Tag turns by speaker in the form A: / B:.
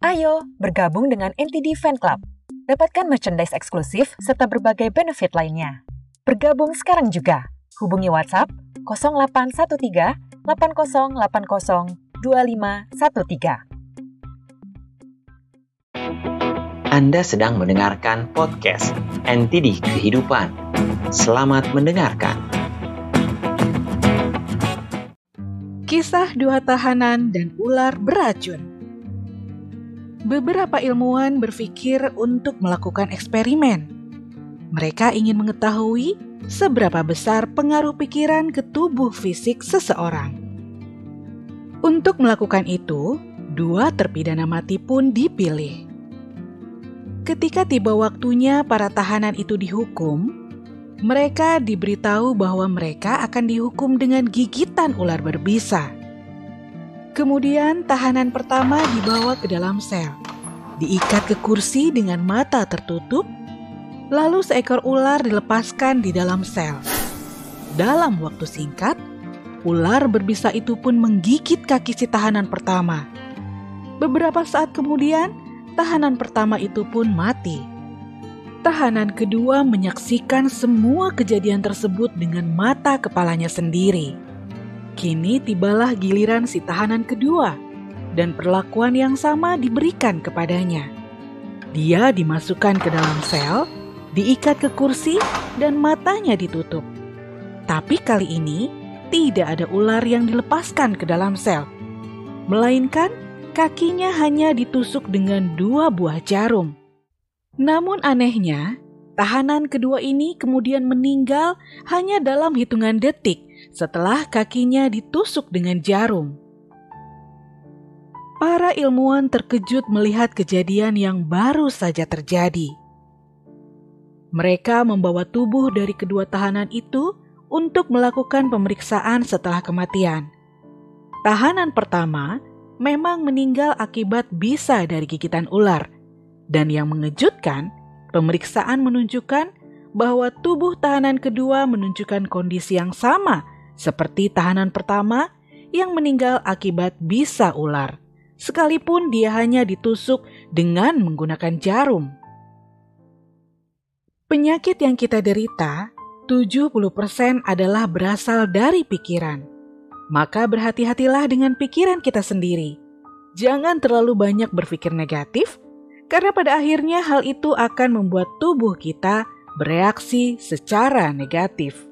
A: Ayo bergabung dengan NTD Fan Club. Dapatkan merchandise eksklusif serta berbagai benefit lainnya. Bergabung sekarang juga. Hubungi WhatsApp 0813 8080 2513.
B: Anda sedang mendengarkan podcast NTD Kehidupan. Selamat mendengarkan.
C: Kisah dua tahanan dan ular beracun. Beberapa ilmuwan berpikir untuk melakukan eksperimen. Mereka ingin mengetahui seberapa besar pengaruh pikiran ke tubuh fisik seseorang. Untuk melakukan itu, dua terpidana mati pun dipilih. Ketika tiba waktunya para tahanan itu dihukum, mereka diberitahu bahwa mereka akan dihukum dengan gigitan ular berbisa. Kemudian tahanan pertama dibawa ke dalam sel, diikat ke kursi dengan mata tertutup, lalu seekor ular dilepaskan di dalam sel. Dalam waktu singkat, ular berbisa itu pun menggigit kaki si tahanan pertama. Beberapa saat kemudian, tahanan pertama itu pun mati. Tahanan kedua menyaksikan semua kejadian tersebut dengan mata kepalanya sendiri. Kini tibalah giliran si tahanan kedua, dan perlakuan yang sama diberikan kepadanya. Dia dimasukkan ke dalam sel, diikat ke kursi, dan matanya ditutup. Tapi kali ini tidak ada ular yang dilepaskan ke dalam sel, melainkan kakinya hanya ditusuk dengan dua buah jarum. Namun anehnya, tahanan kedua ini kemudian meninggal hanya dalam hitungan detik setelah kakinya ditusuk dengan jarum. Para ilmuwan terkejut melihat kejadian yang baru saja terjadi. Mereka membawa tubuh dari kedua tahanan itu untuk melakukan pemeriksaan setelah kematian. Tahanan pertama memang meninggal akibat bisa dari gigitan ular. Dan yang mengejutkan, pemeriksaan menunjukkan bahwa tubuh tahanan kedua menunjukkan kondisi yang sama seperti tahanan pertama yang meninggal akibat bisa ular, sekalipun dia hanya ditusuk dengan menggunakan jarum. Penyakit yang kita derita, 70% adalah berasal dari pikiran maka berhati-hatilah dengan pikiran kita sendiri. Jangan terlalu banyak berpikir negatif, karena pada akhirnya hal itu akan membuat tubuh kita bereaksi secara negatif.